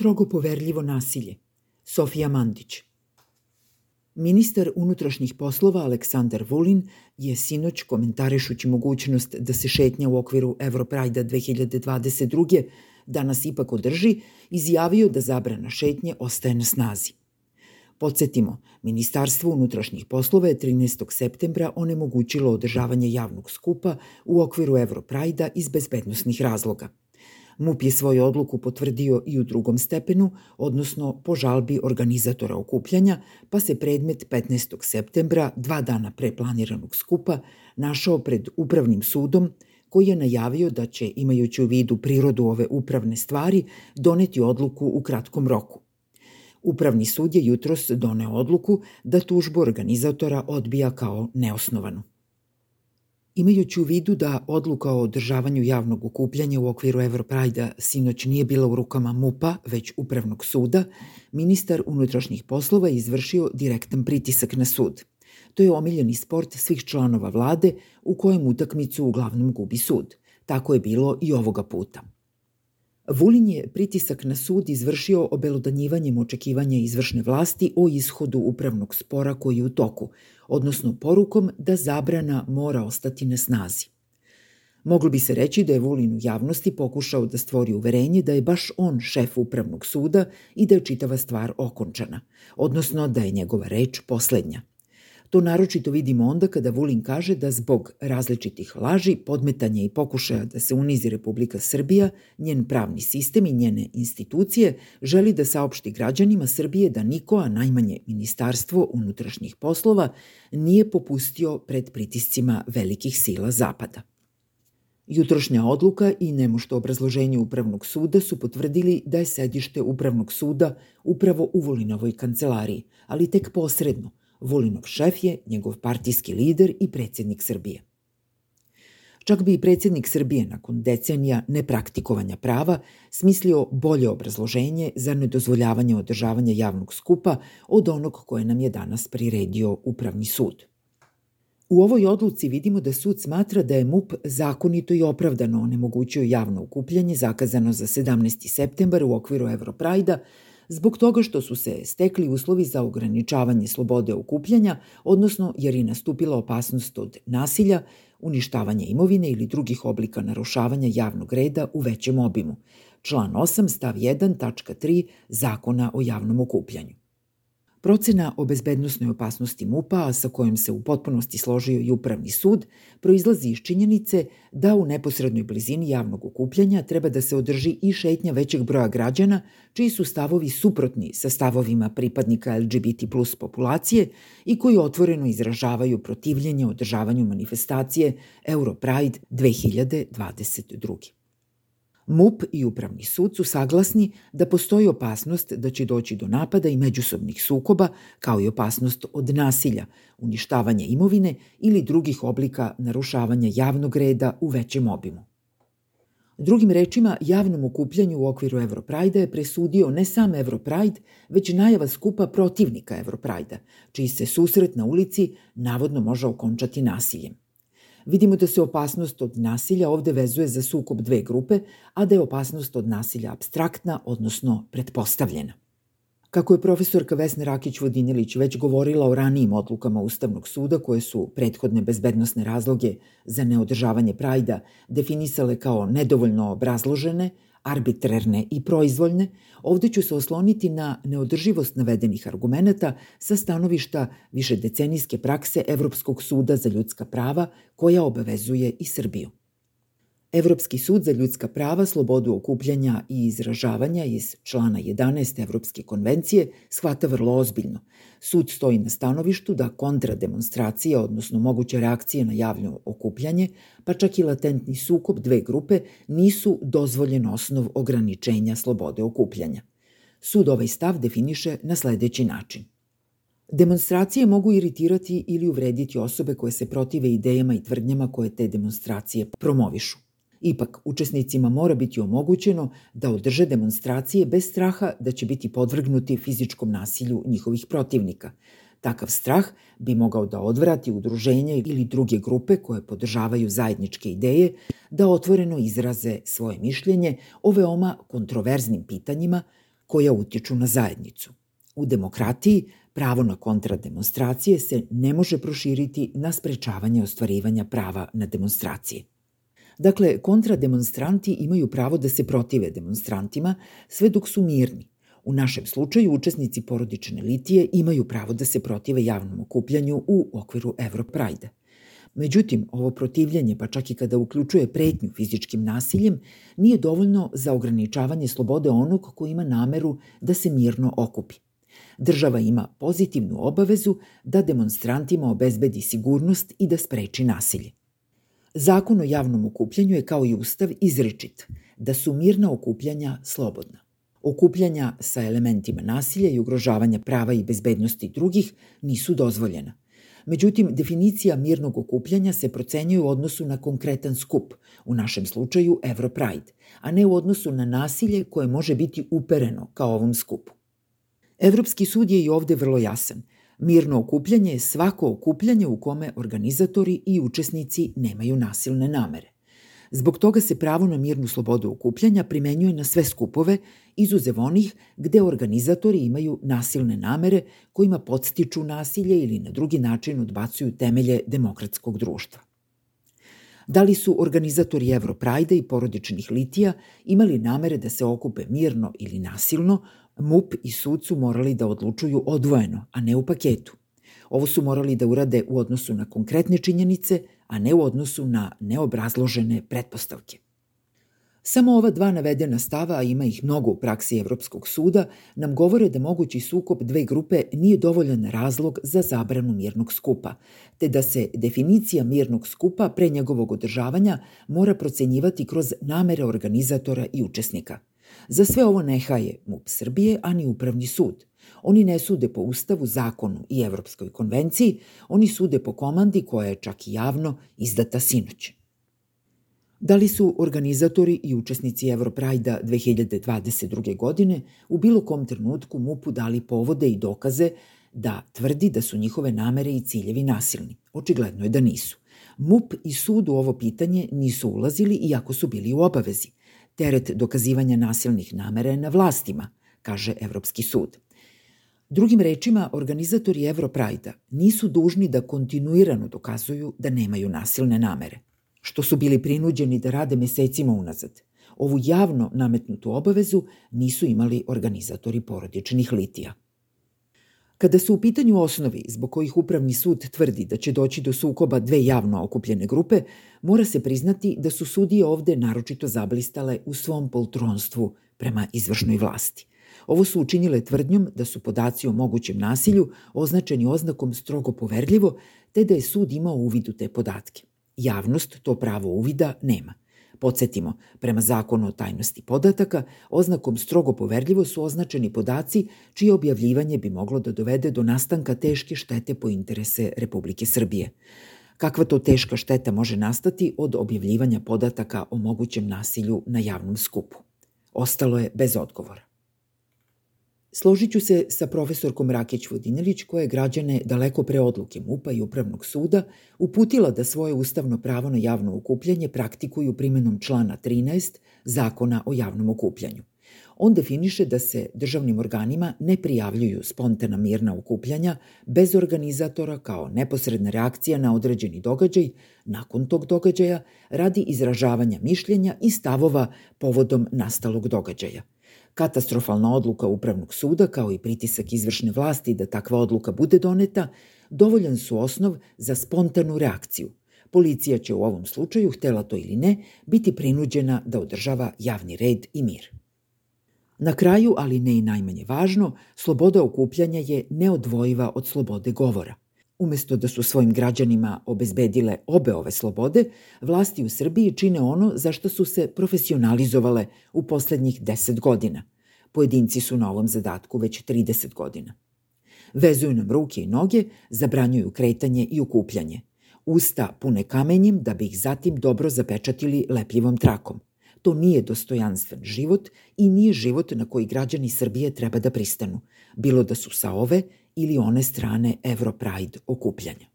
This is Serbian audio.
strogo poverljivo nasilje. Sofija Mandić. Ministar unutrašnjih poslova Aleksandar Vulin je sinoć komentarišući mogućnost da se šetnja u okviru Evroprajda 2022. danas ipak održi, izjavio da zabrana šetnje ostaje na snazi. Podsjetimo, Ministarstvo unutrašnjih poslova je 13. septembra onemogućilo održavanje javnog skupa u okviru Evroprajda iz bezbednostnih razloga – MUP je svoju odluku potvrdio i u drugom stepenu, odnosno po žalbi organizatora okupljanja, pa se predmet 15. septembra, dva dana pre planiranog skupa, našao pred Upravnim sudom, koji je najavio da će, imajući u vidu prirodu ove upravne stvari, doneti odluku u kratkom roku. Upravni sud je jutros doneo odluku da tužbu organizatora odbija kao neosnovanu. Imajući u vidu da odluka o održavanju javnog okupljanja u okviru Evroprajda sinoć nije bila u rukama MUPA, već Upravnog suda, ministar unutrašnjih poslova je izvršio direktan pritisak na sud. To je omiljeni sport svih članova vlade u kojem utakmicu uglavnom gubi sud. Tako je bilo i ovoga puta. Vulin je pritisak na sud izvršio obelodanjivanjem očekivanja izvršne vlasti o ishodu upravnog spora koji je u toku, odnosno porukom da zabrana mora ostati na snazi. Moglo bi se reći da je Vulin u javnosti pokušao da stvori uverenje da je baš on šef upravnog suda i da je čitava stvar okončana, odnosno da je njegova reč poslednja. To naročito vidimo onda kada Vulin kaže da zbog različitih laži, podmetanja i pokušaja da se unizi Republika Srbija, njen pravni sistem i njene institucije, želi da saopšti građanima Srbije da niko, a najmanje Ministarstvo unutrašnjih poslova, nije popustio pred pritiscima velikih sila Zapada. Jutrošnja odluka i nemošto obrazloženje Upravnog suda su potvrdili da je sedište Upravnog suda upravo u Vulinovoj kancelariji, ali tek posredno, Vulinov šef je njegov partijski lider i predsjednik Srbije. Čak bi i predsjednik Srbije nakon decenija nepraktikovanja prava smislio bolje obrazloženje za nedozvoljavanje održavanja javnog skupa od onog koje nam je danas priredio Upravni sud. U ovoj odluci vidimo da sud smatra da je MUP zakonito i opravdano onemogućio javno okupljanje zakazano za 17. septembar u okviru Evroprajda, zbog toga što su se stekli uslovi za ograničavanje slobode okupljanja, odnosno jer je nastupila opasnost od nasilja, uništavanja imovine ili drugih oblika narušavanja javnog reda u većem obimu. Član 8 stav 1 tačka 3 Zakona o javnom okupljanju. Procena o bezbednostnoj opasnosti MUPA, sa kojom se u potpunosti složio i Upravni sud, proizlazi iz činjenice da u neposrednoj blizini javnog okupljanja treba da se održi i šetnja većeg broja građana, čiji su stavovi suprotni sa stavovima pripadnika LGBT plus populacije i koji otvoreno izražavaju protivljenje održavanju manifestacije Europride 2022. MUP i Upravni sud su saglasni da postoji opasnost da će doći do napada i međusobnih sukoba, kao i opasnost od nasilja, uništavanja imovine ili drugih oblika narušavanja javnog reda u većem obimu. Drugim rečima, javnom okupljanju u okviru Evroprajda je presudio ne sam Evroprajd, već najava skupa protivnika Evroprajda, čiji se susret na ulici navodno može okončati nasiljem. Vidimo da se opasnost od nasilja ovde vezuje za sukob dve grupe, a da je opasnost od nasilja abstraktna, odnosno pretpostavljena. Kako je profesorka Vesna Rakić-Vodinilić već govorila o ranijim odlukama Ustavnog suda koje su prethodne bezbednostne razloge za neodržavanje prajda definisale kao nedovoljno obrazložene, arbitrerne i proizvoljne, ovde ću se osloniti na neodrživost navedenih argumenta sa stanovišta višedecenijske prakse Evropskog suda za ljudska prava koja obavezuje i Srbiju. Evropski sud za ljudska prava, slobodu okupljanja i izražavanja iz člana 11 Evropske konvencije shvata vrlo ozbiljno. Sud stoji na stanovištu da kontrademonstracije, odnosno moguće reakcije na javno okupljanje, pa čak i latentni sukob dve grupe, nisu dozvoljen osnov ograničenja slobode okupljanja. Sud ovaj stav definiše na sledeći način. Demonstracije mogu iritirati ili uvrediti osobe koje se protive idejama i tvrdnjama koje te demonstracije promovišu. Ipak, učesnicima mora biti omogućeno da održe demonstracije bez straha da će biti podvrgnuti fizičkom nasilju njihovih protivnika. Takav strah bi mogao da odvrati udruženje ili druge grupe koje podržavaju zajedničke ideje da otvoreno izraze svoje mišljenje o veoma kontroverznim pitanjima koja utiču na zajednicu. U demokratiji pravo na kontrademonstracije se ne može proširiti na sprečavanje ostvarivanja prava na demonstracije. Dakle, kontrademonstranti imaju pravo da se protive demonstrantima sve dok su mirni. U našem slučaju učesnici porodične litije imaju pravo da se protive javnom okupljanju u okviru Evroprajda. Međutim, ovo protivljenje, pa čak i kada uključuje pretnju fizičkim nasiljem, nije dovoljno za ograničavanje slobode onog ko ima nameru da se mirno okupi. Država ima pozitivnu obavezu da demonstrantima obezbedi sigurnost i da spreči nasilje. Zakon o javnom okupljanju je kao i ustav izričit da su mirna okupljanja slobodna. Okupljanja sa elementima nasilja i ugrožavanja prava i bezbednosti drugih nisu dozvoljena. Međutim, definicija mirnog okupljanja se procenjuje u odnosu na konkretan skup, u našem slučaju Europride, a ne u odnosu na nasilje koje može biti upereno kao ovom skupu. Evropski sud je i ovde vrlo jasan. Mirno okupljanje je svako okupljanje u kome organizatori i učesnici nemaju nasilne namere. Zbog toga se pravo na mirnu slobodu okupljanja primenjuje na sve skupove, izuzev onih gde organizatori imaju nasilne namere kojima podstiču nasilje ili na drugi način odbacuju temelje demokratskog društva. Da li su organizatori Evroprajda i porodičnih litija imali namere da se okupe mirno ili nasilno, MUP i sud su morali da odlučuju odvojeno, a ne u paketu. Ovo su morali da urade u odnosu na konkretne činjenice, a ne u odnosu na neobrazložene pretpostavke. Samo ova dva navedena stava, a ima ih mnogo u praksi Evropskog suda, nam govore da mogući sukob dve grupe nije dovoljan razlog za zabranu mirnog skupa, te da se definicija mirnog skupa pre njegovog održavanja mora procenjivati kroz namere organizatora i učesnika – Za sve ovo ne haje MUP Srbije, ani Upravni sud. Oni ne sude po Ustavu, zakonu i Evropskoj konvenciji, oni sude po komandi koja je čak i javno izdata sinoć. Da li su organizatori i učesnici Evroprajda 2022. godine u bilo kom trenutku MUP-u dali povode i dokaze da tvrdi da su njihove namere i ciljevi nasilni? Očigledno je da nisu. MUP i sud u ovo pitanje nisu ulazili iako su bili u obavezi. Teret dokazivanja nasilnih namera je na vlastima, kaže Evropski sud. Drugim rečima, organizatori Evroprajda nisu dužni da kontinuirano dokazuju da nemaju nasilne namere, što su bili prinuđeni da rade mesecima unazad. Ovu javno nametnutu obavezu nisu imali organizatori porodičnih litija. Kada su u pitanju osnovi zbog kojih Upravni sud tvrdi da će doći do sukoba dve javno okupljene grupe, mora se priznati da su sudije ovde naročito zablistale u svom poltronstvu prema izvršnoj vlasti. Ovo su učinile tvrdnjom da su podaci o mogućem nasilju označeni oznakom strogo poverljivo, te da je sud imao uvid u te podatke. Javnost to pravo uvida nema. Podsjetimo, prema zakonu o tajnosti podataka, oznakom strogo poverljivo su označeni podaci čije objavljivanje bi moglo da dovede do nastanka teške štete po interese Republike Srbije. Kakva to teška šteta može nastati od objavljivanja podataka o mogućem nasilju na javnom skupu? Ostalo je bez odgovora. Složit ću se sa profesorkom Rakić Vodinilić koja je građane daleko pre odluke MUPA i Upravnog suda uputila da svoje ustavno pravo na javno okupljanje praktikuju primenom člana 13 Zakona o javnom okupljanju. On definiše da se državnim organima ne prijavljuju spontana mirna okupljanja bez organizatora kao neposredna reakcija na određeni događaj nakon tog događaja radi izražavanja mišljenja i stavova povodom nastalog događaja – Katastrofalna odluka Upravnog suda, kao i pritisak izvršne vlasti da takva odluka bude doneta, dovoljan su osnov za spontanu reakciju. Policija će u ovom slučaju, htela to ili ne, biti prinuđena da održava javni red i mir. Na kraju, ali ne i najmanje važno, sloboda okupljanja je neodvojiva od slobode govora. Umesto da su svojim građanima obezbedile obe ove slobode, vlasti u Srbiji čine ono za što su se profesionalizovale u poslednjih 10 godina. Pojedinci su na ovom zadatku već 30 godina. Vezuju nam ruke i noge, zabranjuju kretanje i okupljanje. Usta pune kamenjem da bi ih zatim dobro zapečatili lepljivom trakom. To nije dostojanstven život i nije život na koji građani Srbije treba da pristanu, bilo da su sa ove ili one strane Europride okupljanja.